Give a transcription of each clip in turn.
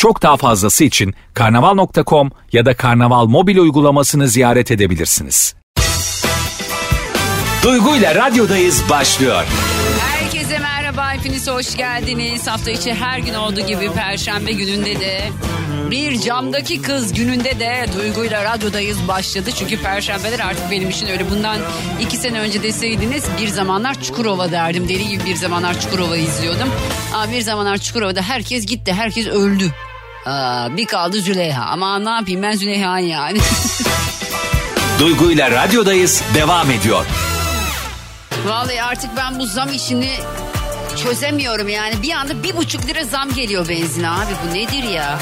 Çok daha fazlası için karnaval.com ya da karnaval mobil uygulamasını ziyaret edebilirsiniz. Duygu ile radyodayız başlıyor. Herkese merhaba, hepiniz hoş geldiniz. Hafta içi her gün olduğu gibi Perşembe gününde de bir camdaki kız gününde de Duygu'yla radyodayız başladı. Çünkü Perşembeler artık benim için öyle. Bundan iki sene önce deseydiniz bir zamanlar Çukurova derdim. Deli gibi bir zamanlar Çukurova izliyordum. Ama bir zamanlar Çukurova'da herkes gitti, herkes öldü. Aa, bir kaldı Züleyha. Ama ne yapayım ben Züleyha yani. Duygu ile radyodayız devam ediyor. Vallahi artık ben bu zam işini çözemiyorum yani. Bir anda bir buçuk lira zam geliyor benzine abi bu nedir ya?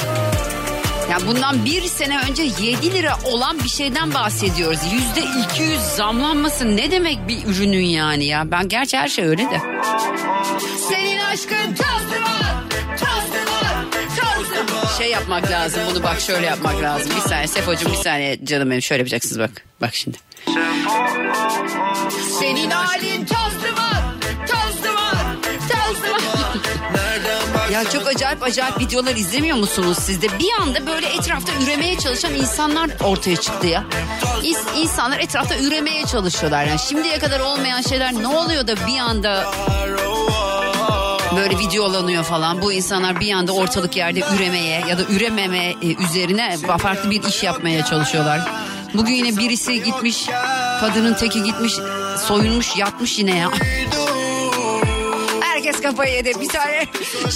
Ya bundan bir sene önce 7 lira olan bir şeyden bahsediyoruz. Yüzde 200 zamlanması ne demek bir ürünün yani ya? Ben gerçi her şey öyle de. Senin aşkın toz duman. Şey yapmak lazım bunu bak şöyle yapmak lazım. Bir saniye Sefo'cum bir saniye canım benim şöyle yapacaksınız bak. Bak şimdi. Senin halin toz duman, toz. Ya çok acayip acayip videolar izlemiyor musunuz siz de? Bir anda böyle etrafta üremeye çalışan insanlar ortaya çıktı ya. İns- insanlar etrafta üremeye çalışıyorlar. Yani şimdiye kadar olmayan şeyler ne oluyor da bir anda böyle videolanıyor falan. Bu insanlar bir anda ortalık yerde üremeye ya da ürememe e, üzerine farklı bir iş yapmaya çalışıyorlar. Bugün yine birisi gitmiş, kadının teki gitmiş, soyunmuş, yatmış yine ya. Herkes kafayı yedi. Bir tane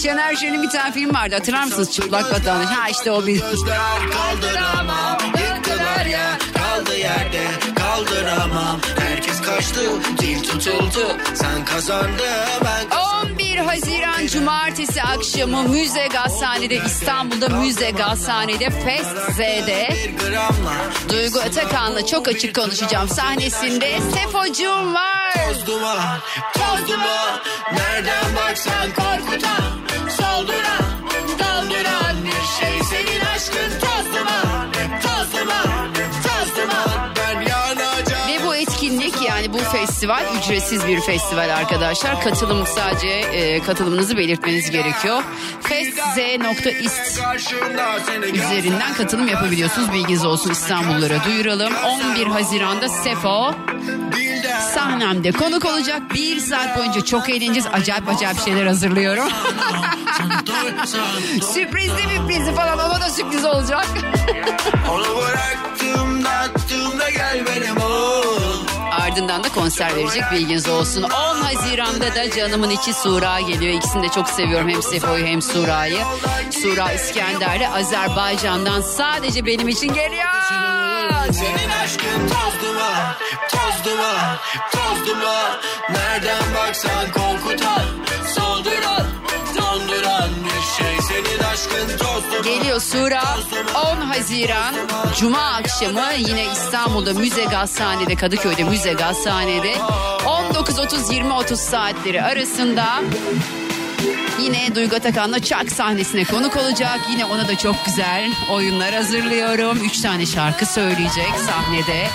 Şener Şen'in bir tane film vardı. Hatırlar mısınız? Çıplak Vatandaş. Ha işte o bir. kaldıramam ya kaldı yerde kaldıramam Herkes kaçtı dil tutuldu Sen kazandın ben 11 Haziran Cumartesi akşamı Müze Gazhane'de İstanbul'da Müze Gazhane'de Fest Z'de Duygu Atakan'la çok açık konuşacağım sahnesinde Sefocuğum var. Toz duman toz duman Nereden baksan korkutan Solduran daldıran bir şey Senin aşkın toz duman festival ücretsiz bir festival arkadaşlar. Katılım sadece e, katılımınızı belirtmeniz gerekiyor. seni üzerinden katılım yapabiliyorsunuz. Bilginiz olsun İstanbullulara duyuralım. 11 Haziran'da Sefo sahnemde konuk olacak. Bir saat boyunca çok eğleneceğiz. Acayip acayip şeyler hazırlıyorum. Sürprizli müprizli falan ona da sürpriz olacak. Onu bıraktım da attım da gel benim ol Ardından da konser verecek bilginiz olsun. 10 Haziran'da da canımın içi Sura geliyor. İkisini de çok seviyorum. Hem Sefo'yu hem Sura'yı. Sura İskender'le Azerbaycan'dan sadece benim için geliyor. Senin aşkın toz duman, toz duman, toz duman Nereden baksan korkutan, Geliyor Sura 10 Haziran Cuma akşamı yine İstanbul'da Müze Gazhane'de Kadıköy'de Müze Gazhane'de 19.30-20.30 saatleri arasında Yine Duygu Atakan'la Çak sahnesine konuk olacak. Yine ona da çok güzel oyunlar hazırlıyorum. Üç tane şarkı söyleyecek sahnede.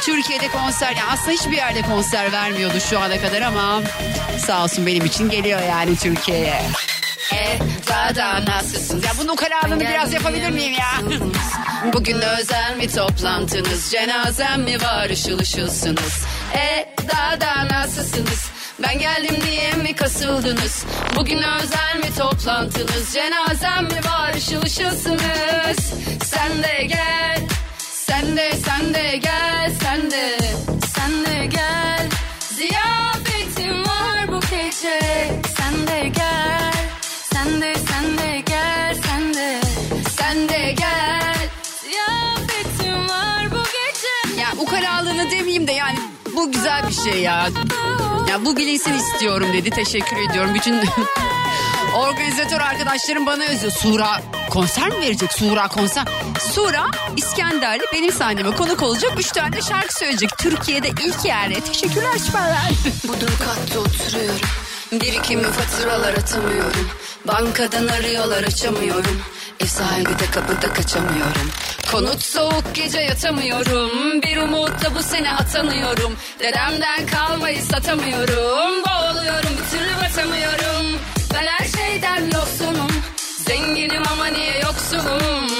Türkiye'de konser, yani aslında hiçbir yerde konser vermiyordu şu ana kadar ama sağ olsun benim için geliyor yani Türkiye'ye. E, daha da nasılsınız? Ya bunun ukalalığını biraz yapabilir miyim ya? Bugün özel bir toplantınız, cenazem mi var ışıl ışılsınız? E, daha da nasılsınız? Ben geldim diye mi kasıldınız? Bugün özel mi toplantınız? Cenazem mi var ışıl ışılsınız? Sen de gel, sen de sen de gel, sen de sen de sen de gel, sen de sen de gel. Ziyafetim var bu gece. Ya ukalalığını demeyeyim de yani bu güzel bir şey ya. Ya bu bilinsin istiyorum dedi. Teşekkür ediyorum. Bütün Organizatör arkadaşlarım bana yazıyor. Sura konser mi verecek? Sura konser. Sura İskenderli benim sahneme konuk olacak. Üç tane şarkı söyleyecek. Türkiye'de ilk yani. Teşekkürler süperler. Bodrum katta oturuyorum Birikimli faturalar atamıyorum Bankadan arıyorlar açamıyorum Ev sahibi de kapıda kaçamıyorum Konut soğuk gece yatamıyorum. Bir umutla bu sene atanıyorum. Dedemden kalmayı satamıyorum. Boğuluyorum bir türlü batamıyorum. Ben her şeyden yoksunum. Zenginim ama niye yoksulum?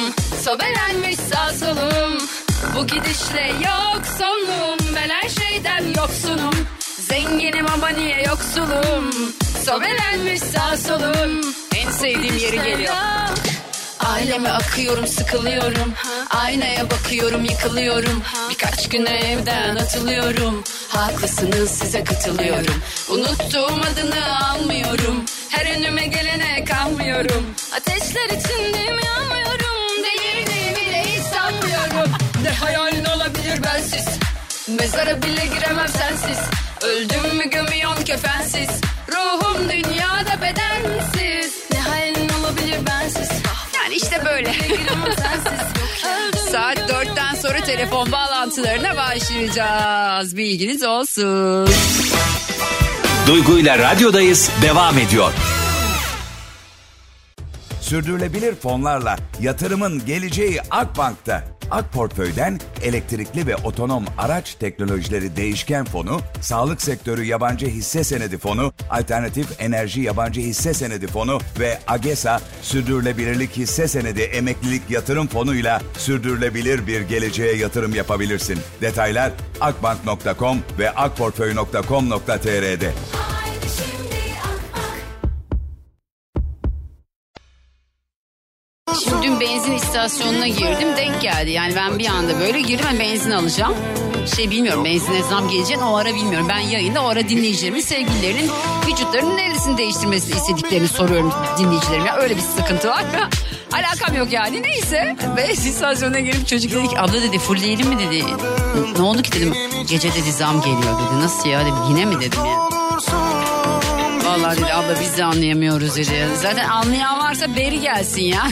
Sobelenmiş sağ solum. Bu gidişle yok sonum. Ben her şeyden yoksunum. Zenginim ama niye yoksulum? Sobelenmiş sağ solum. En sevdiğim yeri geliyor. Aileme akıyorum sıkılıyorum. Aynaya bakıyorum yıkılıyorum. Birkaç güne evden atılıyorum. Haklısınız size katılıyorum. Unuttuğum adını almıyorum. Her önüme gelene kalmıyorum Ateşler içindeyim yanmıyorum? Değerini bile hiç sanmıyorum. Ne hayalin olabilir bensiz? Mezara bile giremem sensiz Öldüm mü gömüyorsun kefensiz Ruhum dünyada bedensiz. Ne hayalin olabilir bensiz? Yani işte böyle. Saat dörtten sonra telefon bağlantılarına başlayacağız. Bilginiz olsun. Duygu ile radyodayız devam ediyor. Sürdürülebilir fonlarla yatırımın geleceği Akbank'ta. Ak Portföy'den elektrikli ve otonom araç teknolojileri değişken fonu, sağlık sektörü yabancı hisse senedi fonu, alternatif enerji yabancı hisse senedi fonu ve AGESA sürdürülebilirlik hisse senedi emeklilik yatırım fonuyla sürdürülebilir bir geleceğe yatırım yapabilirsin. Detaylar akbank.com ve akportföy.com.tr'de. Haydi Benzin istasyonuna girdim denk geldi. Yani ben bir anda böyle girdim ben benzin alacağım. Şey bilmiyorum benzine zam geleceğini o ara bilmiyorum. Ben yayında o ara dinleyicilerimin sevgililerinin vücutlarının neresini değiştirmesini istediklerini soruyorum dinleyicilerime. Öyle bir sıkıntı var. Alakam yok yani neyse. Benzin istasyonuna girip çocuk dedi ki abla dedi fullleyelim mi dedi. Ne oldu ki dedim. Gece dedi zam geliyor dedi. Nasıl ya dedim yine mi dedim ya. Vallahi dedi abla biz de anlayamıyoruz dedi. Zaten anlayan varsa beri gelsin ya.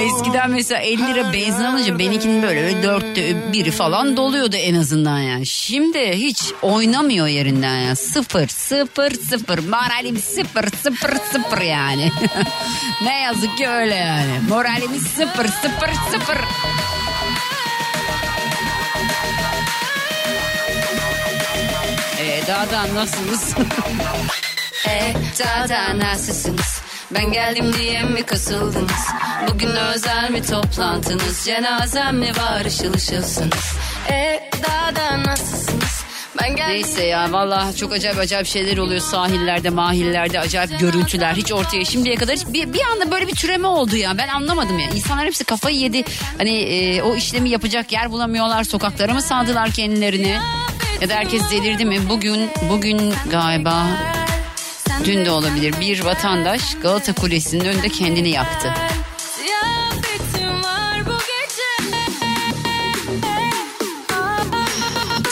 Eskiden mesela 50 lira benzin alınca benimkinin böyle dörtte biri falan doluyordu en azından yani. Şimdi hiç oynamıyor yerinden ya. Sıfır sıfır sıfır. Moralim sıfır sıfır sıfır yani. ne yazık ki öyle yani. Moralimiz sıfır sıfır sıfır. Ee, daha da nasılsınız? e, daha da nasılsınız? Ben geldim diye mi kasıldınız? Bugün özel mi toplantınız? Cenazem mi var ışıl ışılsınız? E, daha da nasılsınız? Ben geldim Neyse ya valla çok acayip acayip şeyler oluyor sahillerde mahillerde acayip görüntüler hiç ortaya şimdiye kadar hiç bir, bir anda böyle bir türeme oldu ya ben anlamadım ya insanlar hepsi kafayı yedi hani e, o işlemi yapacak yer bulamıyorlar sokaklara mı sağdılar kendilerini ya da herkes delirdi mi bugün bugün galiba Dün de olabilir. Bir vatandaş Galata Kulesi'nin önünde kendini yaktı.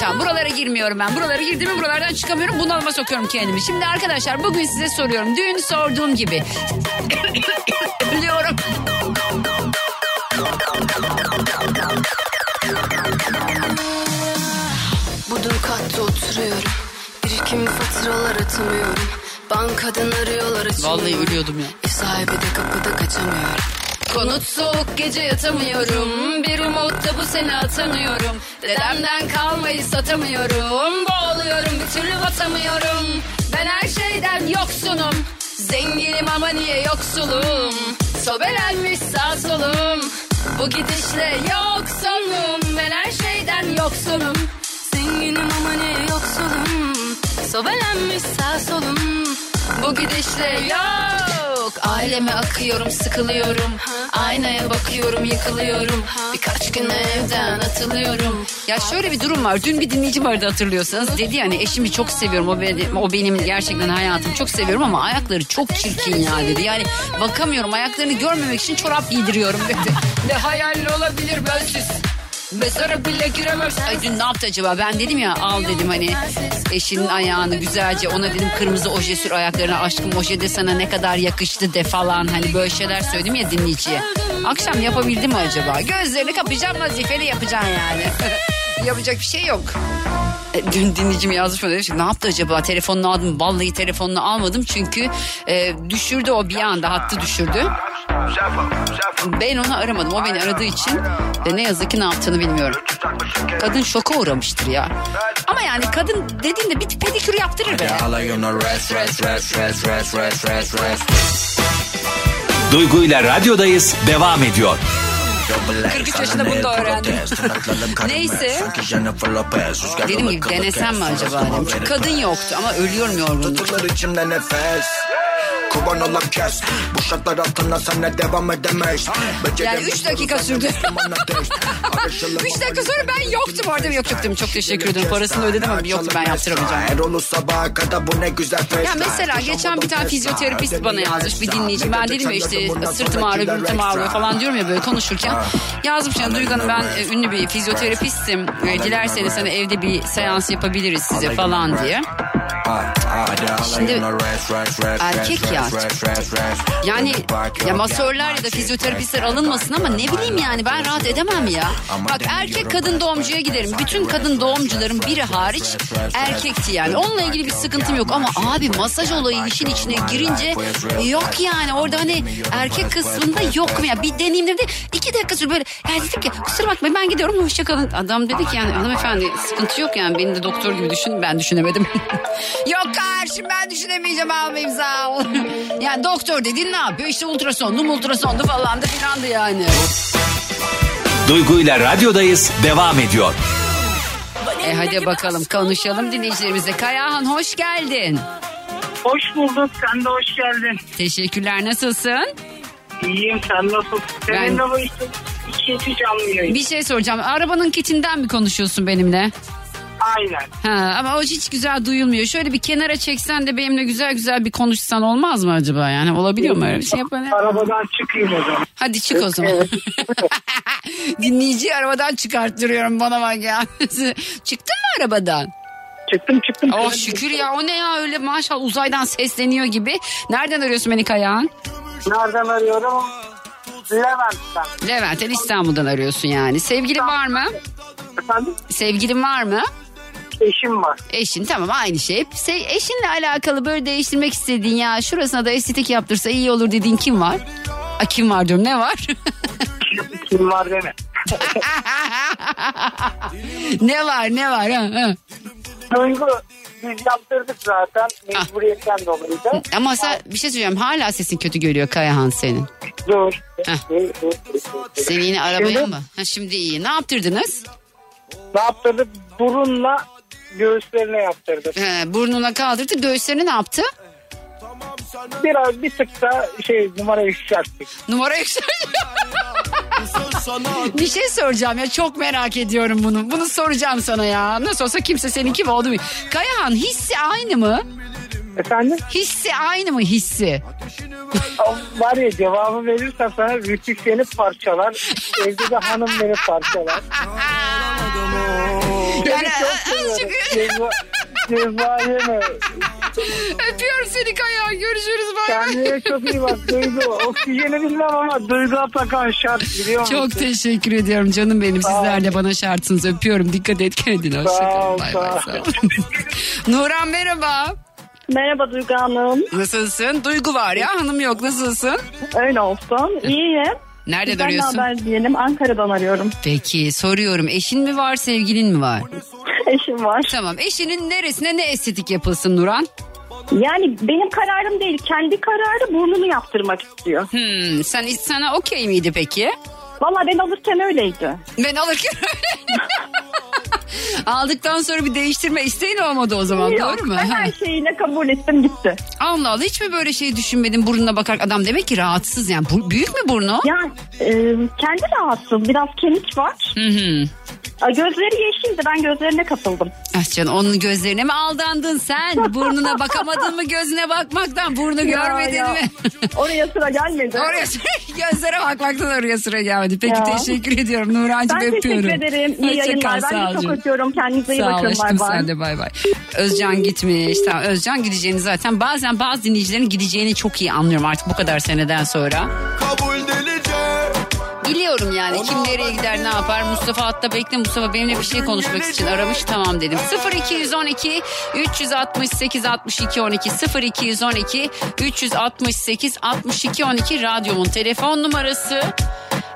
Tamam buralara girmiyorum ben. Buralara girdim mi buralardan çıkamıyorum. Bunalıma sokuyorum kendimi. Şimdi arkadaşlar bugün size soruyorum. Dün sorduğum gibi. Biliyorum. Faturalar atamıyorum Bankadan arıyorlar açamıyorum Vallahi ölüyordum ya. Ev sahibi de kapıda kaçamıyorum Konut soğuk gece yatamıyorum. Bir umutla bu sene atanıyorum. Dedemden kalmayı satamıyorum. Boğuluyorum bir türlü batamıyorum. Ben her şeyden yoksunum. Zenginim ama niye yoksulum? Sobelenmiş sağ solum. Bu gidişle yok sonum. Ben her şeyden yoksunum. Zenginim ama ne yoksulum Sobelenmiş sağ solum Bu gidişle yok. Aileme akıyorum, sıkılıyorum. Aynaya bakıyorum, yıkılıyorum. Birkaç gün evden atılıyorum. Ya şöyle bir durum var. Dün bir dinleyicim vardı hatırlıyorsanız. Dedi yani eşimi çok seviyorum. O benim, o benim gerçekten hayatım. Çok seviyorum ama ayakları çok çirkin ya dedi. Yani bakamıyorum. Ayaklarını görmemek için çorap giydiriyorum dedi. ne hayal olabilir bensiz. Mezara bile giremez. Ay dün ne yaptı acaba? Ben dedim ya al dedim hani eşinin ayağını güzelce ona dedim kırmızı oje sür ayaklarına aşkım oje de sana ne kadar yakıştı de falan. Hani böyle şeyler söyledim ya dinleyiciye. Akşam yapabildim mi acaba? Gözlerini kapayacağım vazifeni yapacaksın yani. Yapacak bir şey yok. E, Dün dinleyicim yazmış bana demiş ne yaptı acaba telefonunu aldım vallahi telefonunu almadım çünkü e, düşürdü o bir anda hattı düşürdü. Ben onu aramadım o beni aradığı için de ne yazık ki ne yaptığını bilmiyorum. Kadın şoka uğramıştır ya. Ama yani kadın dediğinde bir pedikür yaptırır be. Duygu ile radyodayız devam ediyor. 43 yaşında bunu da öğrendim. Neyse. Dedim ki denesem mi acaba dedim. Çünkü kadın yoktu ama ölüyorum yorgunluktan. Kurban olan kes. Bu şartlar altında senle devam edemeyiz. Yani üç dakika sürdü. 3 dakika sonra ben yoktum orada. Yok yoktum çok teşekkür ederim. Parasını ödedim ama yoktu. Ben yaptıramayacağım. Ya mesela geçen bir tane fizyoterapist bana yazmış bir dinleyici. Ben dedim ya işte sırtım ağrıyor, gümrütüm ağrıyor falan diyorum ya böyle konuşurken. Yazmış ya Duygu ben e, ünlü bir fizyoterapistim. E, Dilerseniz hani evde bir seans yapabiliriz size falan diye. Şimdi erkek ya. Yani ya masörler ya da fizyoterapistler alınmasın ama ne bileyim yani ben rahat edemem ya. Bak erkek kadın doğumcuya giderim. Bütün kadın doğumcuların biri hariç erkekti yani. Onunla ilgili bir sıkıntım yok ama abi masaj olayı işin içine girince yok yani. Orada hani erkek kısmında yok mu ya? Bir deneyim dedi. iki dakika sonra böyle ya dedim ki kusura bakmayın ben gidiyorum hoşçakalın. Adam dedi ki yani hanımefendi sıkıntı yok yani beni de doktor gibi düşün. Ben düşünemedim. yok karşım ben düşünemeyeceğim almayayım sağ ol. yani doktor dediğin ne yapıyor? İşte ultrasonlu ultrasonlu falan da filandı yani. Duygu ile radyodayız devam ediyor. E hadi bakalım konuşalım dinleyicilerimizle. Kayahan hoş geldin. Hoş bulduk. Sen de hoş geldin. Teşekkürler nasılsın? İyiyim. Sen nasılsın? Ben- Seninle bu iki, iki canlı yayın. Bir şey soracağım. Arabanın kitinden mi konuşuyorsun benimle? Aynen. Ha, ama o hiç güzel duyulmuyor. Şöyle bir kenara çeksen de benimle güzel güzel bir konuşsan olmaz mı acaba? Yani olabiliyor mu öyle bir şey yapan? Arabadan çıkayım o zaman. Hadi çık o zaman. Dinleyiciyi arabadan çıkarttırıyorum bana bak ya. Çıktın mı arabadan? Çıktım çıktım. Oh şükür ya o ne ya öyle maşallah uzaydan sesleniyor gibi. Nereden arıyorsun beni Kayağan? Nereden arıyorum? Levent'ten. Levent'ten İstanbul'dan arıyorsun yani. Sevgilin var mı? Efendim? Sevgilin var mı? Eşim var. Eşin tamam aynı şey. Se- eşinle alakalı böyle değiştirmek istediğin ya şurasına da estetik yaptırsa iyi olur dediğin kim var? A, kim var diyorum ne var? Kim var deme. ne var ne var ha, ha. Duygu biz yaptırdık zaten. Mecburiyetten dolayı da. Ama sen bir şey söyleyeceğim hala sesin kötü geliyor Kayahan senin. Dur. Heh. Seni yine arabaya Şimdi- mı? Ha, şimdi iyi. Ne yaptırdınız? Ne yaptırdık? Burunla göğüslerine yaptırdık. He, burnuna kaldırdı göğüslerini ne yaptı? Biraz bir tık da şey numara yükselttik. Numara yükseldi. bir şey soracağım ya çok merak ediyorum bunu. Bunu soracağım sana ya. Nasıl olsa kimse seninki mi oldu mu? Kayahan hissi aynı mı? Efendim? Hissi aynı mı hissi? Var ya cevabı verirsem sana seni parçalar. Evde de hanım beni parçalar. Yani Çok azıcık. Ceza, yeme. öpüyorum seni Kayahan. Görüşürüz bay bay. Kendine çok iyi bak Duygu. Oksijeni bilmem ama Duygu Atakan şart biliyor musun? Çok teşekkür ediyorum canım benim. Sizler de bana şartsınız. Öpüyorum. Dikkat et kendine. Sağ ol, Hoşçakalın. Bay bay. sağ ol. Sağ ol. Nuran merhaba. Merhaba Duygu Hanım. Nasılsın? Duygu var ya hanım yok. Nasılsın? Öyle olsun. İyiyim. Nereden Sizden arıyorsun? haber diyelim. Ankara'dan arıyorum. Peki soruyorum. Eşin mi var sevgilin mi var? Eşim var. Tamam eşinin neresine ne estetik yapılsın Nuran? Yani benim kararım değil. Kendi kararı burnunu yaptırmak istiyor. Hmm, sen sana okey miydi peki? Valla ben alırken öyleydi. Ben alırken Aldıktan sonra bir değiştirme isteğin olmadı o zaman Yok, doğru mu? Ben her şeyine kabul ettim gitti. Allah Allah hiç mi böyle şey düşünmedin burnuna bakar adam demek ki rahatsız yani Bu- büyük mü burnu? Ya e, kendi rahatsız biraz kemik var. Hı hı. Gözleri yeşildi ben gözlerine kapıldım. Ah canım onun gözlerine mi aldandın sen? Burnuna bakamadın mı gözüne bakmaktan? Burnu görmedin ya. mi? Oraya sıra gelmedi. Oraya gözlere bakmaktan oraya sıra gelmedi. Peki Ya. teşekkür ediyorum Nurhancığım Ben öpüyorum. teşekkür ederim. İyi Hoşça yayınlar. kal, Ben sağ ol de çok canım. Öpüyorum. Kendinize iyi Sağ ol bakın. aşkım Bay bay. sen de bay bay. Özcan gitmiş. Tamam Özcan gideceğini zaten bazen bazı dinleyicilerin gideceğini çok iyi anlıyorum artık bu kadar seneden sonra. Kabul Biliyorum yani kim nereye gider ne yapar. Mustafa hatta bekle Mustafa benimle bir şey konuşmak için aramış tamam dedim. 0212 368 62 12 0212 368 62 12 radyomun telefon numarası.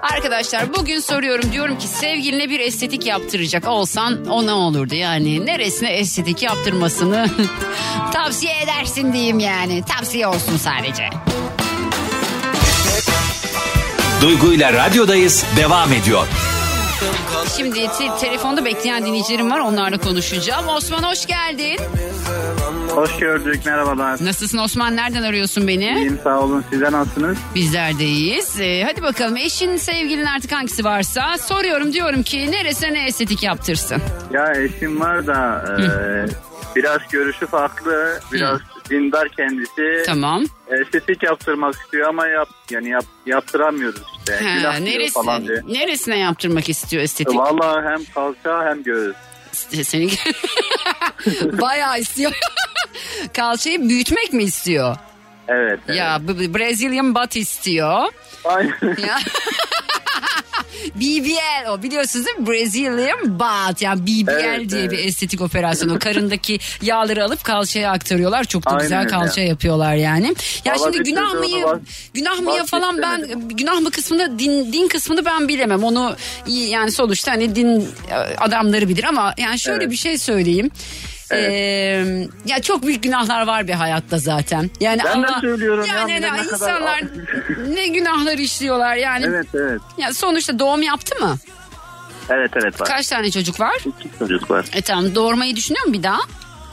Arkadaşlar bugün soruyorum diyorum ki sevgiline bir estetik yaptıracak olsan o ne olurdu yani neresine estetik yaptırmasını tavsiye edersin diyeyim yani tavsiye olsun sadece. Duygu ile radyodayız devam ediyor. Şimdi te- telefonda bekleyen dinleyicilerim var onlarla konuşacağım. Osman hoş geldin. Hoş gördük merhabalar. Nasılsın Osman nereden arıyorsun beni? İyiyim sağ olun size nasılsınız? Bizler de iyiyiz. Ee, hadi bakalım eşin sevgilin artık hangisi varsa soruyorum diyorum ki neresine ne estetik yaptırsın? Ya eşim var da e, biraz görüşü farklı, biraz dindar kendisi. Tamam. Estetik yaptırmak istiyor ama yap yani yap, yaptıramıyoruz işte. Ha, Günah diyor neresi, falan diye. neresine yaptırmak istiyor estetik? Vallahi hem kalça hem göğüs. Seni bayağı istiyor. Kalçayı büyütmek mi istiyor? Evet. evet. Ya Brazilian butt istiyor. Aynen. Ya. BBL o biliyorsunuz değil mi? Brazilian butt yani BBL Evet, diye bir evet. estetik operasyon. O karındaki yağları alıp kalçaya aktarıyorlar. Çok da Aynen güzel kalça yapıyorlar yani. Ya Valla şimdi bir günah mı günah mı falan ben günah mı kısmını din, din kısmını ben bilemem. Onu yani sonuçta hani din e, adamları bilir ama yani şöyle Evet. bir şey söyleyeyim. Ee, ya çok büyük günahlar var bir hayatta zaten. Yani Ben de Allah, söylüyorum ya, yani ne- ne kadar- insanlar ne günahlar işliyorlar yani. Evet evet. Ya sonuçta doğum yaptı mı? Evet evet var. Kaç tane çocuk var? İki çocuk var. E tamam doğurmayı düşünüyor mu bir daha?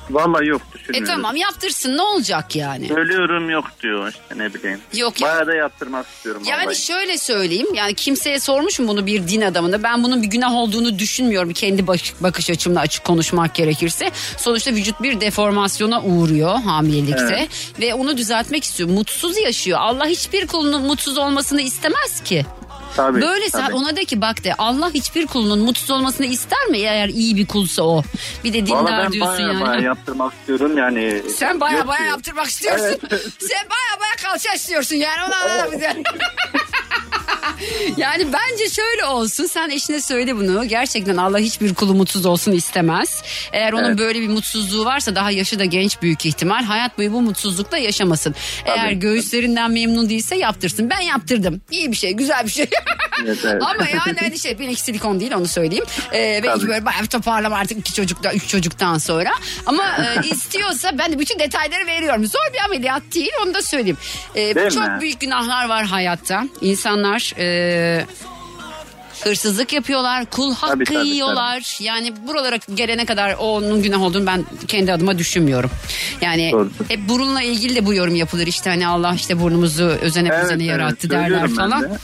Vallahi yok E düşünmüyorum. tamam yaptırsın ne olacak yani? Ölüyorum yok diyor işte ne bileyim. Yok ya. Bayağı da yaptırmak istiyorum Yani vallahi. şöyle söyleyeyim yani kimseye sormuşum bunu bir din adamına ben bunun bir günah olduğunu düşünmüyorum kendi bak- bakış açımla açık konuşmak gerekirse. Sonuçta vücut bir deformasyona uğruyor hamilelikte ve onu düzeltmek istiyor. Mutsuz yaşıyor. Allah hiçbir kulunun mutsuz olmasını istemez ki. Tabii, Böyle tabii. ona de ki bak de Allah hiçbir kulunun mutsuz olmasını ister mi eğer iyi bir kulsa o. Bir de dindar ben diyorsun bayağı yani. bayağı yaptırmak istiyorum yani. Sen baya baya yaptırmak istiyorsun. Sen baya baya kalça istiyorsun yani onu anlamadım. yani bence şöyle olsun sen eşine söyle bunu. Gerçekten Allah hiçbir kulu mutsuz olsun istemez. Eğer onun Evet. böyle bir mutsuzluğu varsa daha yaşı da genç büyük ihtimal. Hayat boyu bu mutsuzlukla yaşamasın. Eğer göğüslerinden memnun değilse yaptırsın. Ben yaptırdım. İyi bir şey güzel bir şey. Evet, evet. Ama yani hani şey benimki silikon değil onu söyleyeyim. Ee, belki böyle bayağı bir toparlama artık iki çocuktan üç çocuktan sonra. Ama e, istiyorsa ben de bütün detayları veriyorum. Zor bir ameliyat değil onu da söyleyeyim. Ee, Değil çok mi? büyük günahlar var hayatta. İnsanlar e, hırsızlık yapıyorlar, kul hakkı Tabii, tabii, yiyorlar. Yani buralara gelene kadar onun günah olduğunu ben kendi adıma düşünmüyorum. Yani Doğru. hep burunla ilgili de bu yorum yapılır işte hani Allah işte burnumuzu özene Evet, özene evet, yarattı derler falan. de.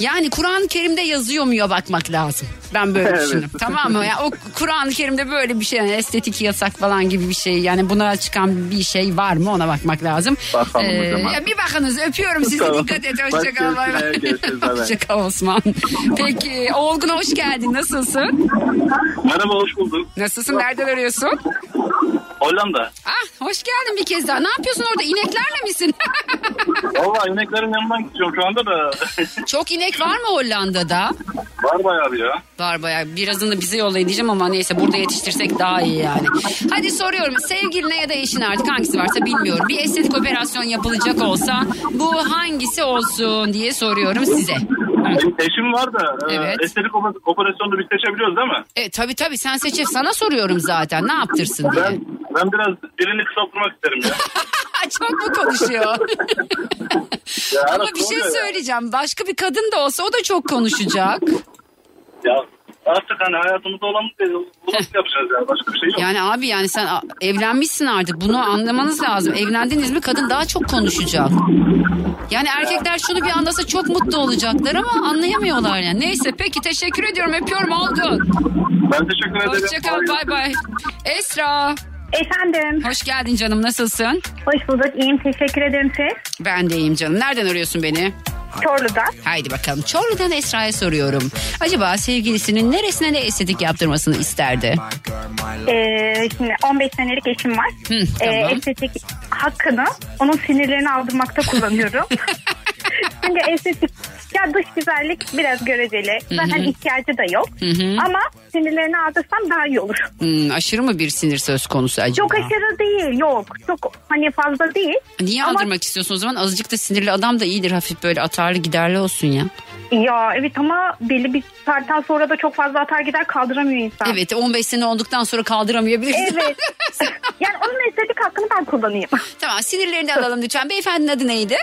Yani Kur'an-ı Kerim'de yazıyor muya bakmak lazım. Ben böyle Evet. düşünüyorum. Tamam mı? Ya o Kur'an-ı Kerim'de böyle bir şey yani estetik yasak falan gibi bir şey. Yani buna çıkan bir şey var mı ona bakmak lazım. Ee, Bakalım o zaman. ya bir bakınız öpüyorum sizi Tamam. dikkat et. Hoşçakal. Hoşçakal Osman. Peki Olgun hoş geldin. Nasılsın? Merhaba hoş bulduk. Nasılsın? Nereden arıyorsun? Hollanda. Ah hoş geldin bir kez daha. Ne yapıyorsun orada? İneklerle misin? Valla ineklerin yanından gidiyorum şu anda da. Çok inek var mı Hollanda'da? Var bayağı bir ya. Var bayağı. Birazını bize yollayın diyeceğim ama neyse burada yetiştirsek daha iyi yani. Hadi soruyorum. Sevgiline ya da eşine artık hangisi varsa bilmiyorum. Bir estetik operasyon yapılacak olsa bu hangisi olsun diye soruyorum size. Benim eşim var da e, Evet. estetik oper- operasyonda biz seçebiliyoruz değil mi? E, tabii tabii sen seçip sana soruyorum zaten. Ne yaptırsın diye. Ben ben biraz dilini kısaltmak isterim ya. Çok mu konuşuyor? Ya, Ama bir şey oluyor ya. söyleyeceğim. Başka bir kadın da olsa o da çok konuşacak. Ya Artık hani hayatımızda olan bunu yapacağız yani. Başka bir şey yok. Yani abi yani sen evlenmişsin artık bunu anlamanız lazım. Evlendiniz mi kadın daha çok konuşacak. Yani erkekler şunu bir anlasa çok mutlu olacaklar ama anlayamıyorlar yani. Neyse peki teşekkür ediyorum öpüyorum Olgun. Ben teşekkür ederim. Hoşçakal bay bay. Esra. Efendim. Hoş geldin canım nasılsın? Hoş bulduk. İyiyim. Teşekkür ederim siz. Ben de iyiyim canım. Nereden arıyorsun beni? Çorlu'da. Haydi bakalım. Çorlu'dan Esra'ya soruyorum. Acaba sevgilisinin neresine ne estetik yaptırmasını isterdi? Ee, şimdi 15 senelik eşim var. Hı, Ee, tamam. estetik hakkını onun sinirlerini aldırmakta kullanıyorum. Çünkü estetik ya dış güzellik biraz göreceli. Zaten ihtiyacı da yok. Hı hı. Ama sinirlerini aldırsam daha iyi olur. Hmm, aşırı mı bir sinir söz konusu acaba? Çok aşırı değil yok. Çok hani fazla değil. Niye Ama- aldırmak istiyorsun o zaman? Azıcık da sinirli adam da iyidir. Hafif böyle atarlı giderli olsun ya. Ya evet ama belli bir saatten sonra da çok fazla atar gider kaldıramıyor insan. Evet 15 sene olduktan sonra kaldıramayabilirsin. Evet. yani onun estetik hakkını ben kullanayım. tamam sinirlerini alalım lütfen. Beyefendinin adı neydi?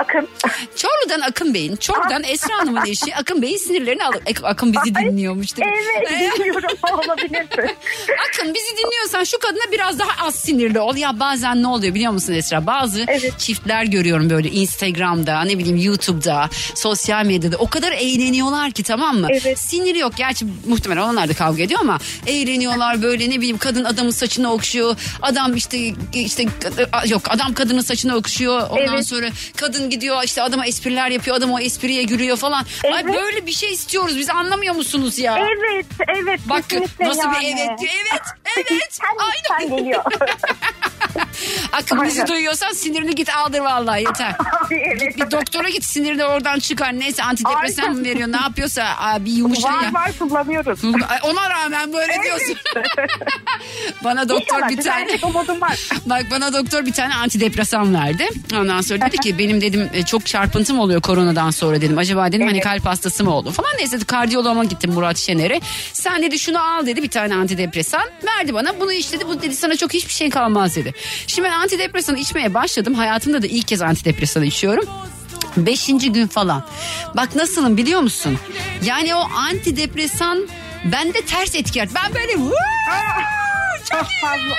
Akın. Çorlu'dan Akın Bey'in, Çorlu'dan Esra Hanım'ın eşi Akın Bey'in sinirlerini alır. Akın bizi dinliyormuş değil mi? Evet dinliyorum olabilirsin. Akın bizi dinliyorsan şu kadına biraz daha az sinirli ol. Ya bazen ne oluyor biliyor musun Esra? Bazı çiftler görüyorum böyle Instagram'da ne bileyim YouTube'da sosyal medyada o kadar eğleniyorlar ki tamam mı? Sinir yok. Gerçi muhtemelen onlar da kavga ediyor ama eğleniyorlar böyle ne bileyim kadın adamın saçını okşuyor. Adam işte işte yok adam kadının saçını okşuyor. Ondan Evet. sonra kadın gidiyor işte adama espriler yapıyor. Adam o espriye gülüyor falan. Ay Evet. böyle bir şey istiyoruz. Biz anlamıyor musunuz ya? Evet, evet. Bak kesinlikle nasıl bir yani. evet diyor. Evet, evet. Sen geliyor. Akın bizi Aynen. duyuyorsan sinirini git aldır vallahi yeter. evet. Bir doktora git sinirini oradan çıkar. Neyse antidepresan mı veriyor ne yapıyorsa aa, bir yumuşa Var ya. var kullanıyoruz. Ay, Ona rağmen böyle diyorsun. bana doktor İnşallah, bir tane bir var. bak bana doktor bir tane antidepresan verdi. Ondan sonra dedi ki benim dedim e, çok çarpıntım oluyor koronadan sonra dedim. Acaba dedim hani kalp hastası mı oldum falan. Neyse kardiyoloğuma gittim Murat Şener'e. Sen dedi şunu al dedi bir tane antidepresan. Verdi bana bunu iç dedi. Bu dedi sana çok hiçbir şey kalmaz dedi. Şimdi ben antidepresanı içmeye başladım. Hayatımda da ilk kez antidepresanı içiyorum. Beşinci gün falan. Bak nasılım biliyor musun? Yani o antidepresan bende ters etki. Ben böyle! Çok fazla.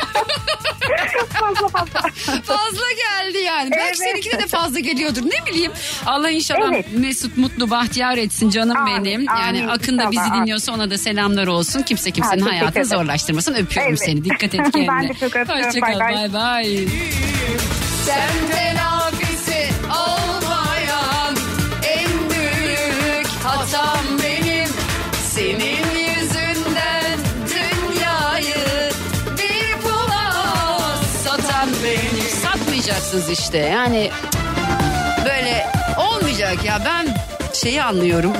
fazla fazla. fazla geldi yani. Belki Evet. seninkine de fazla geliyordur. Ne bileyim. Allah inşallah Evet. Mesut mutlu bahtiyar etsin canım Amin, benim. Yani amin. Akın da bizi İnşallah, dinliyorsa ona da selamlar olsun. Kimse kimsenin Ha, teşekkür hayatını ederim. zorlaştırmasın. Öpüyorum Evet. seni. Dikkat et kendine. Ben de çok öpüyorum. Hoşçakal. Bay Bay bay. bay. Senden abisi olmayan en büyük hatam benim. Senin benim. Satmayacaksınız işte yani böyle olmayacak ya ben şeyi anlıyorum.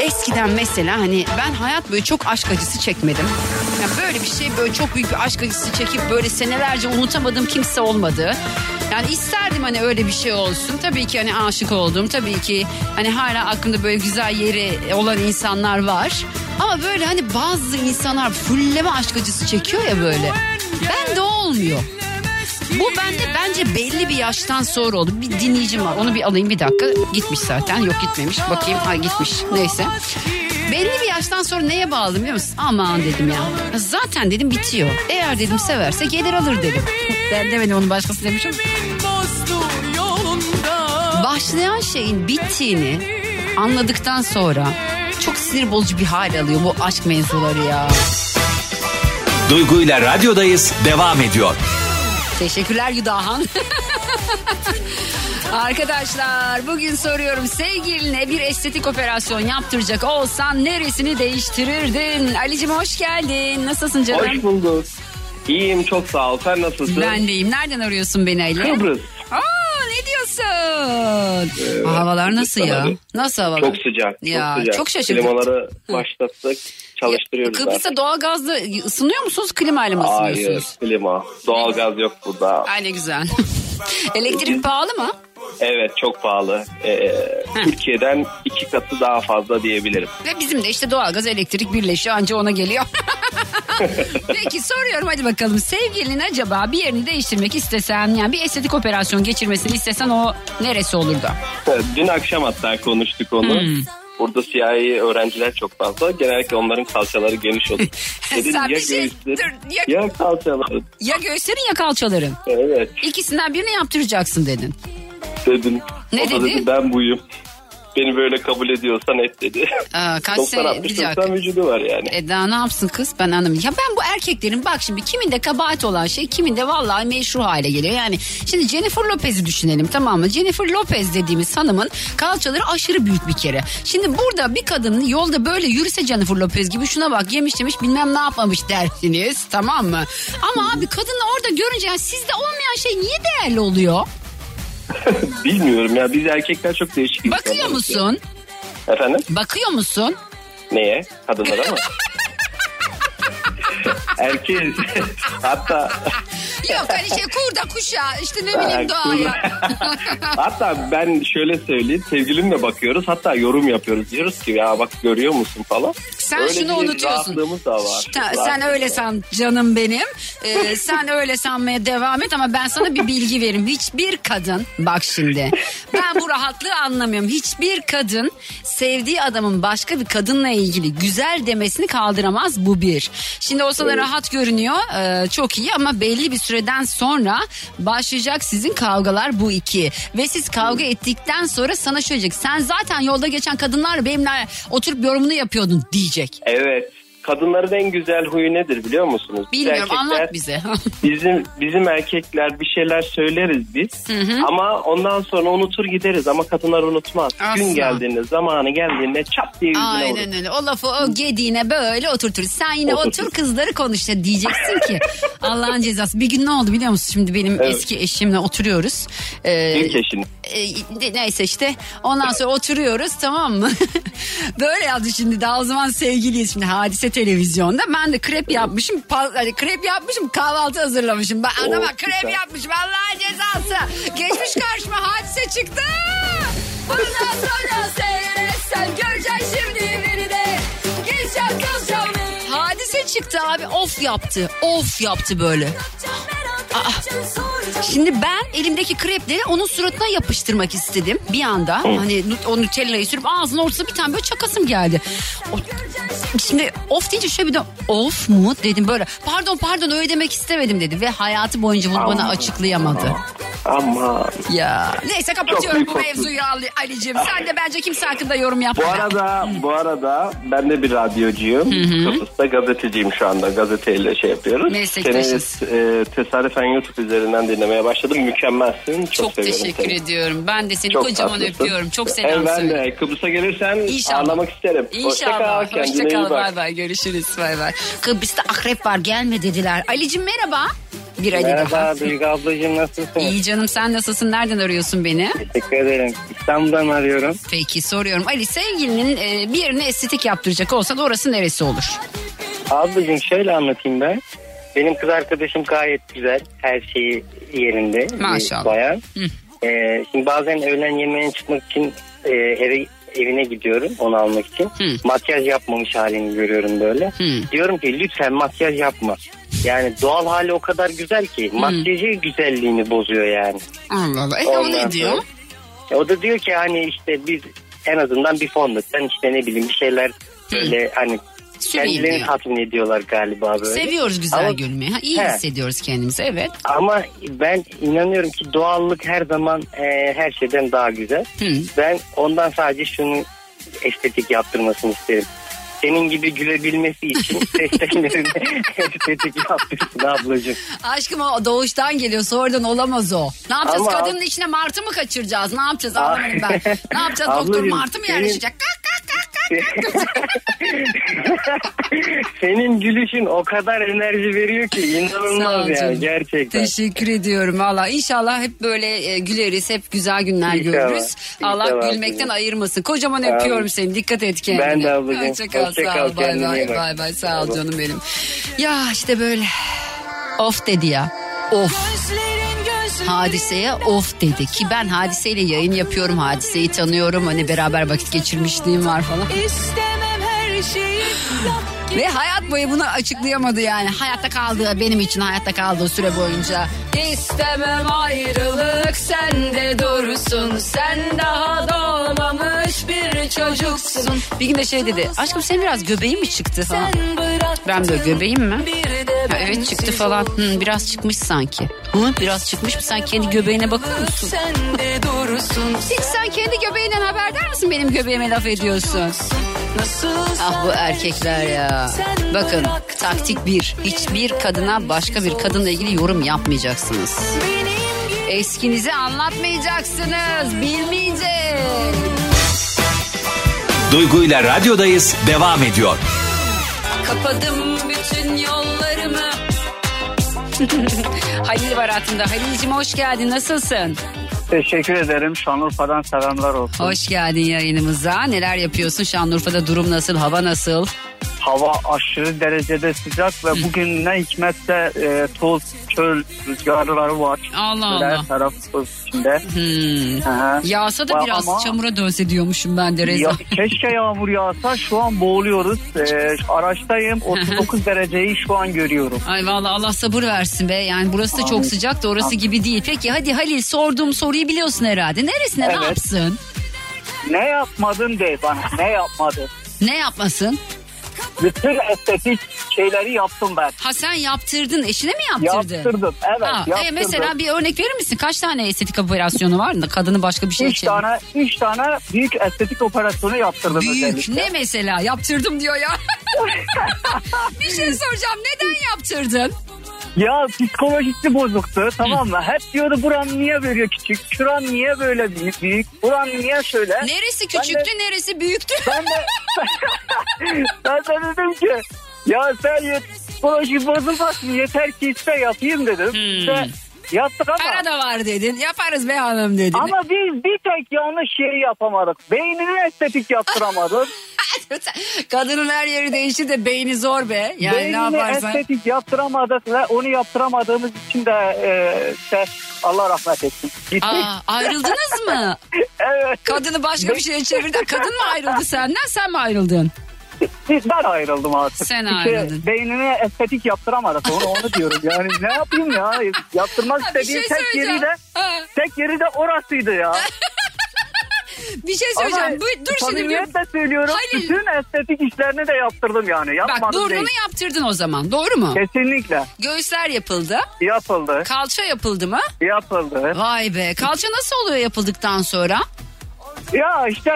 Eskiden mesela hani ben hayat boyu çok aşk acısı çekmedim. Ya böyle bir şey böyle çok büyük bir aşk acısı çekip böyle senelerce unutamadığım kimse olmadı. Yani isterdim hani öyle bir şey olsun. Tabii ki hani aşık oldum. Tabii ki hani hala aklımda böyle güzel yeri olan insanlar var. Ama böyle hani bazı insanlar fulleme aşk acısı çekiyor ya böyle. Ben de olmuyor. Bu bende bence belli bir yaştan sonra oldu. Bir dinleyicim var onu bir alayım bir dakika. Gitmiş zaten yok gitmemiş. Bakayım ha gitmiş neyse. Belli bir yaştan sonra neye bağladım biliyor musun? Aman dedim ya. Zaten dedim bitiyor. Eğer dedim severse gelir alır dedim. Ben demedim onu başkası demişim. Başlayan şeyin bittiğini anladıktan sonra çok sinir bozucu bir hal alıyor bu aşk mevzuları ya. Duygu ile radyodayız devam ediyor. Teşekkürler Yudahan. Arkadaşlar bugün soruyorum sevgiline bir estetik operasyon yaptıracak olsan neresini değiştirirdin? Ali'cim hoş geldin. Nasılsın canım? Hoş bulduk. İyiyim çok sağ ol. Sen nasılsın? Ben deyim. Nereden arıyorsun beni Ali? Kıbrıs. Aa ne diyorsun? Havalar nasıl ya? Nasıl havalar? Çok sıcak. Ya, çok sıcak. çok şaşırdım. Klimaları başlattık. Çalıştırıyoruz Kıbrıs'ta artık. doğalgazla ısınıyor musunuz klimayla mı Hayır ısınıyorsunuz? klima. Doğalgaz yok burada. Ay ne güzel. Elektrik pahalı mı? Evet çok pahalı. Ee, Türkiye'den iki katı daha fazla diyebilirim. Ve bizim de işte doğalgaz elektrik birleşiyor anca ona geliyor. Peki soruyorum hadi bakalım. Sevgilinin acaba bir yerini değiştirmek istesen yani bir estetik operasyon geçirmesini istesen o neresi olurdu? Dün akşam hatta konuştuk onu. Hmm. Burada siyahi öğrenciler çok fazla. Genellikle onların kalçaları geniş olur. Dedim Sen ya bir şey- göğüslerin dur, ya- ya kalçaların. Ya göğüslerin ya kalçaların. Evet İkisinden birini yaptıracaksın dedin. dedim. Ne o dedi? dedi ben buyum. Beni böyle kabul ediyorsan et dedi. Aa, kaç 90 sene 60 bir dakika. 90 vücudu var yani. E daha ne yapsın kız ben anlamadım. Ya ben bu erkeklerin bak şimdi kiminde kabahat olan şey kiminde vallahi meşru hale geliyor. Yani şimdi Jennifer Lopez'i düşünelim tamam mı? Jennifer Lopez dediğimiz hanımın kalçaları aşırı büyük bir kere. Şimdi burada bir kadın yolda böyle yürüse Jennifer Lopez gibi şuna bak yemiş demiş bilmem ne yapmamış dersiniz tamam mı? Ama abi kadını orada görünce yani sizde olmayan şey niye değerli oluyor? Bilmiyorum ya biz erkekler çok değişik Bakıyor insanlarız ya. musun? Efendim? Bakıyor musun? Neye? Kadınlara mı? Erkeğiz. Hatta Yok hani şey kurda kuşa işte ne bileyim doğaya. hatta ben şöyle söyleyeyim sevgilimle bakıyoruz hatta yorum yapıyoruz diyoruz ki ya bak görüyor musun falan. Sen Öyle şunu unutuyorsun. da var. Ta- sen öyle san canım benim. Ee, sen öyle sanmaya devam et ama ben sana bir bilgi vereyim. Hiçbir kadın bak şimdi ben bu rahatlığı anlamıyorum. Hiçbir kadın sevdiği adamın başka bir kadınla ilgili güzel demesini kaldıramaz bu bir. Şimdi olsa da rahat görünüyor ee, çok iyi ama belli bir süreden sonra başlayacak sizin kavgalar bu iki. Ve siz kavga ettikten sonra sana şöyle diyecek. Sen zaten yolda geçen kadınlarla benimle oturup yorumunu yapıyordun diyecek. Evet. Kadınların en güzel huyu nedir biliyor musunuz? Biz Bilmiyorum erkekler- anlat bize. Bizim bizim erkekler bir şeyler söyleriz biz ama ondan sonra unutur gideriz ama kadınlar unutmaz. Asla. Gün geldiğinde zamanı geldiğinde çap diye yüzüne Aynen vurur. öyle. O lafı o gediğine böyle oturtur. Sen yine Oturtur. otur kızları konuş diyeceksin ki Allah'ın cezası. Bir gün ne oldu biliyor musun? Şimdi benim Evet. eski eşimle oturuyoruz. Ee, İlk eşin. e, neyse işte ondan sonra oturuyoruz tamam mı? Böyle yazdı şimdi daha o zaman sevgiliyiz şimdi hadise televizyonda. Ben de krep yapmışım hani krep yapmışım kahvaltı hazırlamışım. Ben adama Oo, krep süper. yapmışım Allah'ın cezası. Geçmiş karşıma hadise çıktı. Bundan sonra seyretsen çıktı abi of yaptı of yaptı böyle. Aa, Şimdi ben elimdeki krepleri onun suratına yapıştırmak istedim bir anda. Hani nut- o Nutella'yı sürüp ağzının ortasına bir tane böyle çakasım geldi. O- şimdi of deyince şöyle bir de of mu dedim böyle. Pardon pardon öyle demek istemedim dedi. Ve hayatı boyunca bunu bana Ama- açıklayamadı. Ama Ya neyse kapatıyorum bu mevzuyu Ali, Ali'cim. Sen de bence kimse hakkında yorum yapma. bu arada bu arada ben de bir radyocuyum. Kıbrıs'ta gazeteciyim şu anda. Gazeteyle şey yapıyoruz. Meslektaşız. Seni e, tesadüfen YouTube üzerinden dinlemeye başladım. Mükemmelsin. Çok, Çok seviyorum teşekkür seni. ediyorum. Ben de seni Çok kocaman tatlısın. öpüyorum. Çok selam Evet, ben de Kıbrıs'a gelirsen İnşallah. ağırlamak isterim. Hoşça İnşallah. kal. Hoşça Kendine iyi kal. Bay bay. Görüşürüz. Bay bay. Kıbrıs'ta akrep var gelme dediler. Ali'cim merhaba. Bir Ali Merhaba daha. Duygu ablacığım nasılsın? İyi canım sen nasılsın? Nereden arıyorsun beni? Teşekkür ederim. İstanbul'dan arıyorum. Peki soruyorum. Ali sevgilinin e, bir yerine estetik yaptıracak olsan orası neresi olur? Ablacığım şöyle anlatayım ben. Benim kız arkadaşım gayet güzel. Her şeyi yerinde. bir Maşallah. Bayan. Hı. Ee, şimdi bazen öğlen yemeğine çıkmak için e, eve evine gidiyorum onu almak için. Hı. Makyaj yapmamış halini görüyorum böyle. Hı. Diyorum ki lütfen makyaj yapma. Yani doğal hali o kadar güzel ki makyajı güzelliğini bozuyor yani. Allah Allah. E, o ne diyor? sonra- E, o da diyor ki hani işte biz en azından bir fondöten işte ne bileyim bir şeyler böyle hani Süreyim kendilerini diyor. tatmin ediyorlar galiba böyle. Seviyoruz güzel Ama- görünmeyi. Ha, iyi He. hissediyoruz kendimizi evet. Ama ben inanıyorum ki doğallık her zaman e, her şeyden daha güzel. Hı. Ben ondan sadece şunu estetik yaptırmasını isterim. Senin gibi gülebilmesi için seslerini estetik yaptırsın ablacığım. Aşkım o doğuştan geliyor sonradan olamaz o. Ne yapacağız Ama- kadının içine martı mı kaçıracağız ne yapacağız anlamadım ben. Ne yapacağız doktor Ablacığım, martı mı senin- yerleşecek? Kalk, kalk, kalk. Senin gülüşün o kadar enerji veriyor ki inanılmaz yani gerçekten. Teşekkür ediyorum valla. İnşallah hep böyle e, güleriz, hep güzel günler İnşallah. görürüz. Allah İnşallah gülmekten ablacığım. ayırmasın. Kocaman Amin. öpüyorum seni. Dikkat et kendine. Ben de ablacığım. Hoşça kal. Hoşça Sağ ol. Bay bay. Bay bay. Sağ ol canım benim. Ya işte böyle. Of dedi ya. Of. Hadiseye of dedi ki ben hadiseyle yayın yapıyorum hadiseyi tanıyorum hani beraber vakit geçirmişliğim var falan. İstemem her şey ki. Ve hayat boyu bunu açıklayamadı yani. Hayatta kaldığı benim için hayatta kaldığı süre boyunca. İstemem ayrılık sende dursun. Sen daha doğmamış bir çocuksun. Bir gün de şey dedi. Aşkım senin biraz göbeğin mi çıktı falan. Ben böyle göbeğim mi? Ha, evet çıktı falan. Hı, biraz çıkmış sanki. Hı, biraz çıkmış mı? Sen kendi göbeğine bakıyor musun? Hiç sen kendi göbeğinden haberdar mısın benim göbeğime laf ediyorsun? Ah bu erkekler ya. Bakın taktik bir. Hiçbir kadına başka bir kadınla ilgili yorum yapmayacaksınız. Eskinizi anlatmayacaksınız. Bilmeyecek. Duygu ile radyodayız devam ediyor. Kapadım bütün yollarımı. Halil var hayatımda. Halil'cim hoş geldin. Nasılsın? Teşekkür ederim. Şanlıurfa'dan selamlar olsun. Hoş geldin yayınımıza. Neler yapıyorsun? Şanlıurfa'da durum nasıl? Hava nasıl? Hava aşırı derecede sıcak ve bugün ne hikmetse e, toz, çöl rüzgarları var. Allah Allah. Her taraf toz içinde. Hmm. Aha. Yağsa da Ama- biraz çamura dönse diyormuşum ben de Reza. Ya, keşke yağmur yağsa şu an boğuluyoruz. E, araçtayım 39 dereceyi şu an görüyorum. Ay vallahi Allah sabır versin be. Yani burası da çok Amin. sıcak da orası gibi değil. Peki hadi Halil sorduğum soruyu biliyorsun herhalde. Neresine ne Evet. yapsın? Ne yapmadın de bana ne yapmadın? Ne yapmasın? Bütün estetik şeyleri yaptım ben. Ha sen yaptırdın. Eşine mi yaptırdın? Yaptırdım evet Ha, e, yaptırdım. mesela bir örnek verir misin? Kaç tane estetik operasyonu var? Kadını başka bir şey Üç tane, üç tane büyük estetik operasyonu yaptırdım Büyük. özellikle. Ne mesela? Yaptırdım diyor ya. bir şey soracağım. Neden yaptırdın? Ya psikolojisi bozuktu tamam mı? Hep diyordu buram niye böyle küçük, şuram niye böyle büyük, büyük buram niye şöyle. Neresi Ben de- küçüktü, neresi büyüktü? Ben de, ben de dedim ki ya sen psikoloji bozulmasın yeter ki iste yapayım dedim. İşte yaptık ama. Para da var dedin. Yaparız be hanım dedin. Ama biz bir tek yanlış şeyi yapamadık. Beynini estetik yaptıramadık. Kadının her yeri değişti de beyni zor be. Yani ne Beynini yaparsan. estetik yaptıramadık ve onu yaptıramadığımız için de e, işte Allah rahmet etsin. Gittik. Aa, ayrıldınız mı? evet. Kadını başka bir şeye çevirdi. Kadın mı ayrıldı senden sen mi ayrıldın? Ben ayrıldım artık. Sen İşte ayrıldın. beynine estetik yaptıramadık onu onu diyorum. Yani ne yapayım ya? Yaptırmak istediğim şey tek yeri de tek yeri de orasıydı ya. Bir şey söyleyeceğim. Ama Bu, dur şimdi. bir- samimiyetle söylüyorum. Halil. Bütün estetik işlerini de yaptırdım yani. Yapmadım Bak burnunu değil. yaptırdın o zaman. Doğru mu? Kesinlikle. Göğüsler yapıldı. Yapıldı. Kalça yapıldı mı? Yapıldı. Vay be. Kalça nasıl oluyor yapıldıktan sonra? Ya işte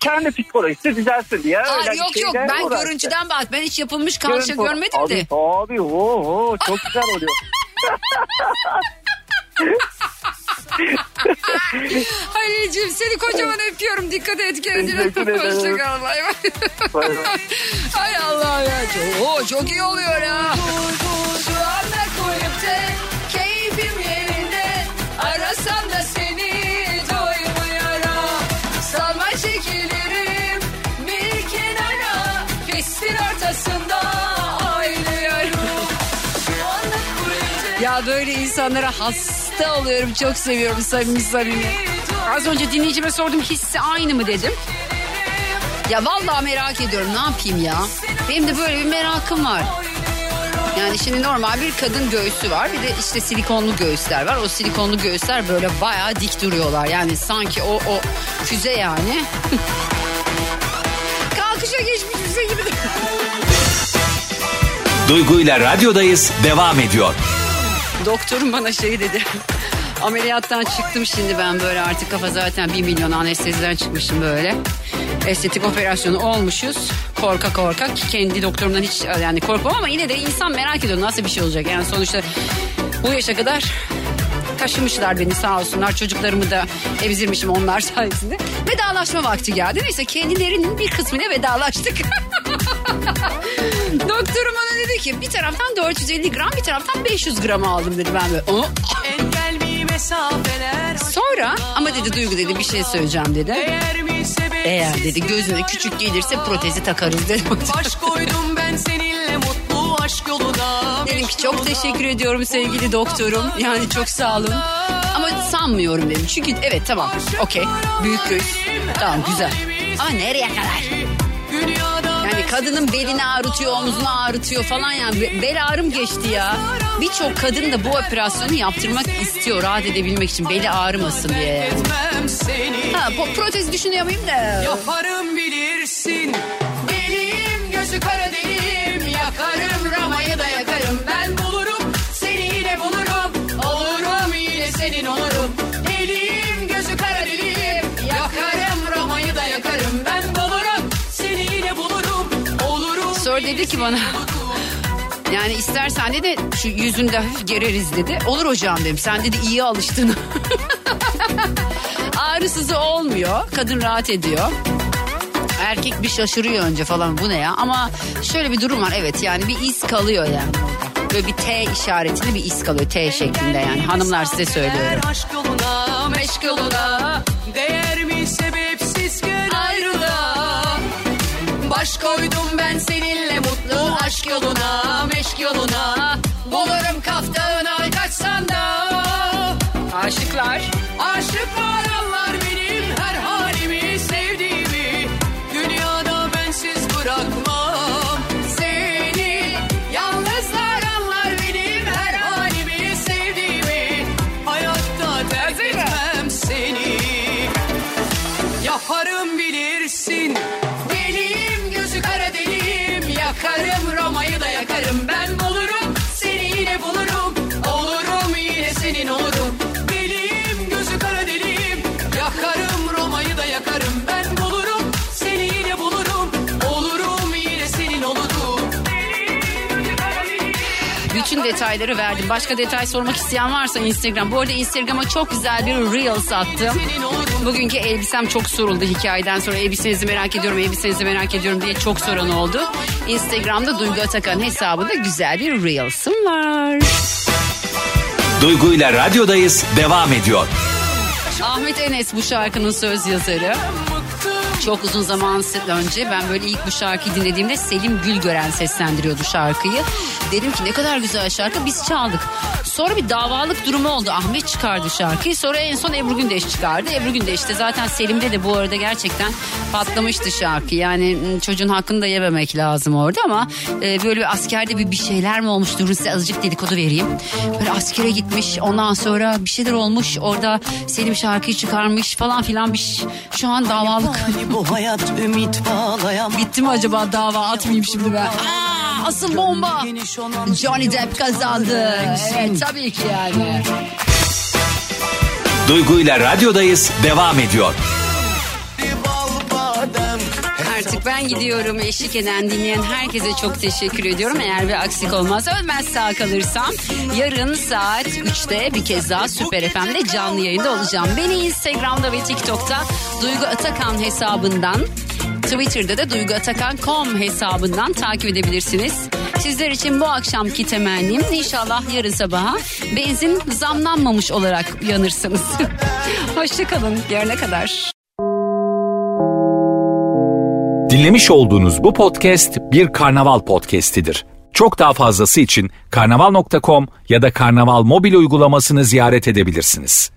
kendi psikolojisi düzelsin diye. Aa, öyle yok bir yok ben uğraştı. görüntüden bak. Ben hiç yapılmış kalça Görüntü- görmedim abi, de. Abi oho çok güzel oluyor. Halil'ciğim seni kocaman öpüyorum. Dikkat et kendine. Hoşçakal. Bay bay. Hay Allah ya. Çok, Oo, çok iyi oluyor ha. Şu anda kulüpte keyfim yerinde. Ya böyle insanlara hasta oluyorum. Çok seviyorum samimi samimi. Az önce dinleyicime sordum hissi aynı mı dedim. Ya vallahi merak ediyorum ne yapayım ya. Benim de böyle bir merakım var. Yani şimdi normal bir kadın göğsü var. Bir de işte silikonlu göğüsler var. O silikonlu göğüsler böyle bayağı dik duruyorlar. Yani sanki o o füze yani. Kalkışa geçmiş füze gibi. Duygu ile radyodayız devam ediyor. Doktorum bana şey dedi. Ameliyattan çıktım şimdi ben böyle artık kafa zaten bir milyon anesteziden çıkmışım böyle. Estetik operasyonu olmuşuz. Korka korka ki kendi doktorumdan hiç yani korkmam ama yine de insan merak ediyor nasıl bir şey olacak. Yani sonuçta bu yaşa kadar taşımışlar beni sağ olsunlar. Çocuklarımı da emzirmişim onlar sayesinde. Vedalaşma vakti geldi. Neyse kendilerinin bir kısmıyla vedalaştık. Doktorum bana dedi ki bir taraftan 450 gram bir taraftan 500 gram aldım dedi ben böyle. Sonra ama dedi Duygu dedi bir şey söyleyeceğim dedi. Eğer dedi gözüne küçük gelirse protezi takarız dedi. Baş koydum ben seninle mutlu aşk yoluna Dedim ki çok teşekkür ediyorum sevgili doktorum. Yani çok sağ olun. Ama sanmıyorum dedim. Çünkü evet tamam okey büyük göğüs. Tamam güzel. Ama nereye kadar? Dünyada Hani kadının belini ağrıtıyor, omzunu ağrıtıyor falan yani. Be- Bel ağrım geçti ya. Birçok kadın da bu operasyonu yaptırmak istiyor rahat edebilmek için. Beli ağrımasın diye. yani. Ha, protez düşünüyor muyum da? Yaparım bilirsin. Deliyim gözü kara deliyim. Yakarım ramayı da yakarım. Ben bulurum dedi ki bana. Yani istersen de şu yüzünde hafif gereriz dedi. Olur hocam dedim. Sen dedi iyi alıştın. Ağrısızı olmuyor. Kadın rahat ediyor. Erkek bir şaşırıyor önce falan. Bu ne ya? Ama şöyle bir durum var. Evet yani bir iz kalıyor yani orada. Böyle bir T işaretli bir iz kalıyor. T şeklinde yani. Hanımlar size söylüyorum. Aşk yoluna, meşk yoluna. Değer mi sebepsiz gün ayrılığa. Baş koydum ben seninle aşk yoluna detayları verdim. Başka detay sormak isteyen varsa Instagram. Bu arada Instagram'a çok güzel bir Reels attım. Bugünkü elbisem çok soruldu hikayeden sonra. Elbisenizi merak ediyorum, elbisenizi merak ediyorum diye çok soran oldu. Instagram'da Duygu Atakan hesabında güzel bir Reels'ım var. Duygu ile radyodayız devam ediyor. Ahmet Enes bu şarkının söz yazarı. Çok uzun zaman önce ben böyle ilk bu şarkıyı dinlediğimde Selim Gülgören seslendiriyordu şarkıyı. Dedim ki ne kadar güzel şarkı biz çaldık. Sonra bir davalık durumu oldu. Ahmet çıkardı şarkıyı. Sonra en son Ebru Gündeş çıkardı. Ebru Gündeş de zaten Selim'de de bu arada gerçekten patlamıştı şarkı. Yani çocuğun hakkını da yememek lazım orada ama e, böyle bir askerde bir, bir şeyler mi olmuş? Durun size azıcık dedikodu vereyim. Böyle askere gitmiş ondan sonra bir şeyler olmuş. Orada Selim şarkıyı çıkarmış falan filan bir şu an davalık. bu hayat ümit bağlayan Bitti mi acaba dava atmayayım şimdi ben. Aa, asıl bomba. Johnny Depp kazandı. Evet tabii ki yani. Duygu ile radyodayız devam ediyor. Artık ben gidiyorum. Eşlik eden, dinleyen herkese çok teşekkür ediyorum. Eğer bir aksik olmaz, ölmez sağ kalırsam yarın saat 3'te bir kez daha Süper FM'de canlı yayında olacağım. Beni Instagram'da ve TikTok'ta Duygu Atakan hesabından Twitter'da da Duygu Atakan.com hesabından takip edebilirsiniz. Sizler için bu akşamki temennim inşallah yarın sabaha benzin zamlanmamış olarak uyanırsınız. Hoşçakalın. Yarına kadar. Dinlemiş olduğunuz bu podcast bir karnaval podcastidir. Çok daha fazlası için karnaval.com ya da karnaval mobil uygulamasını ziyaret edebilirsiniz.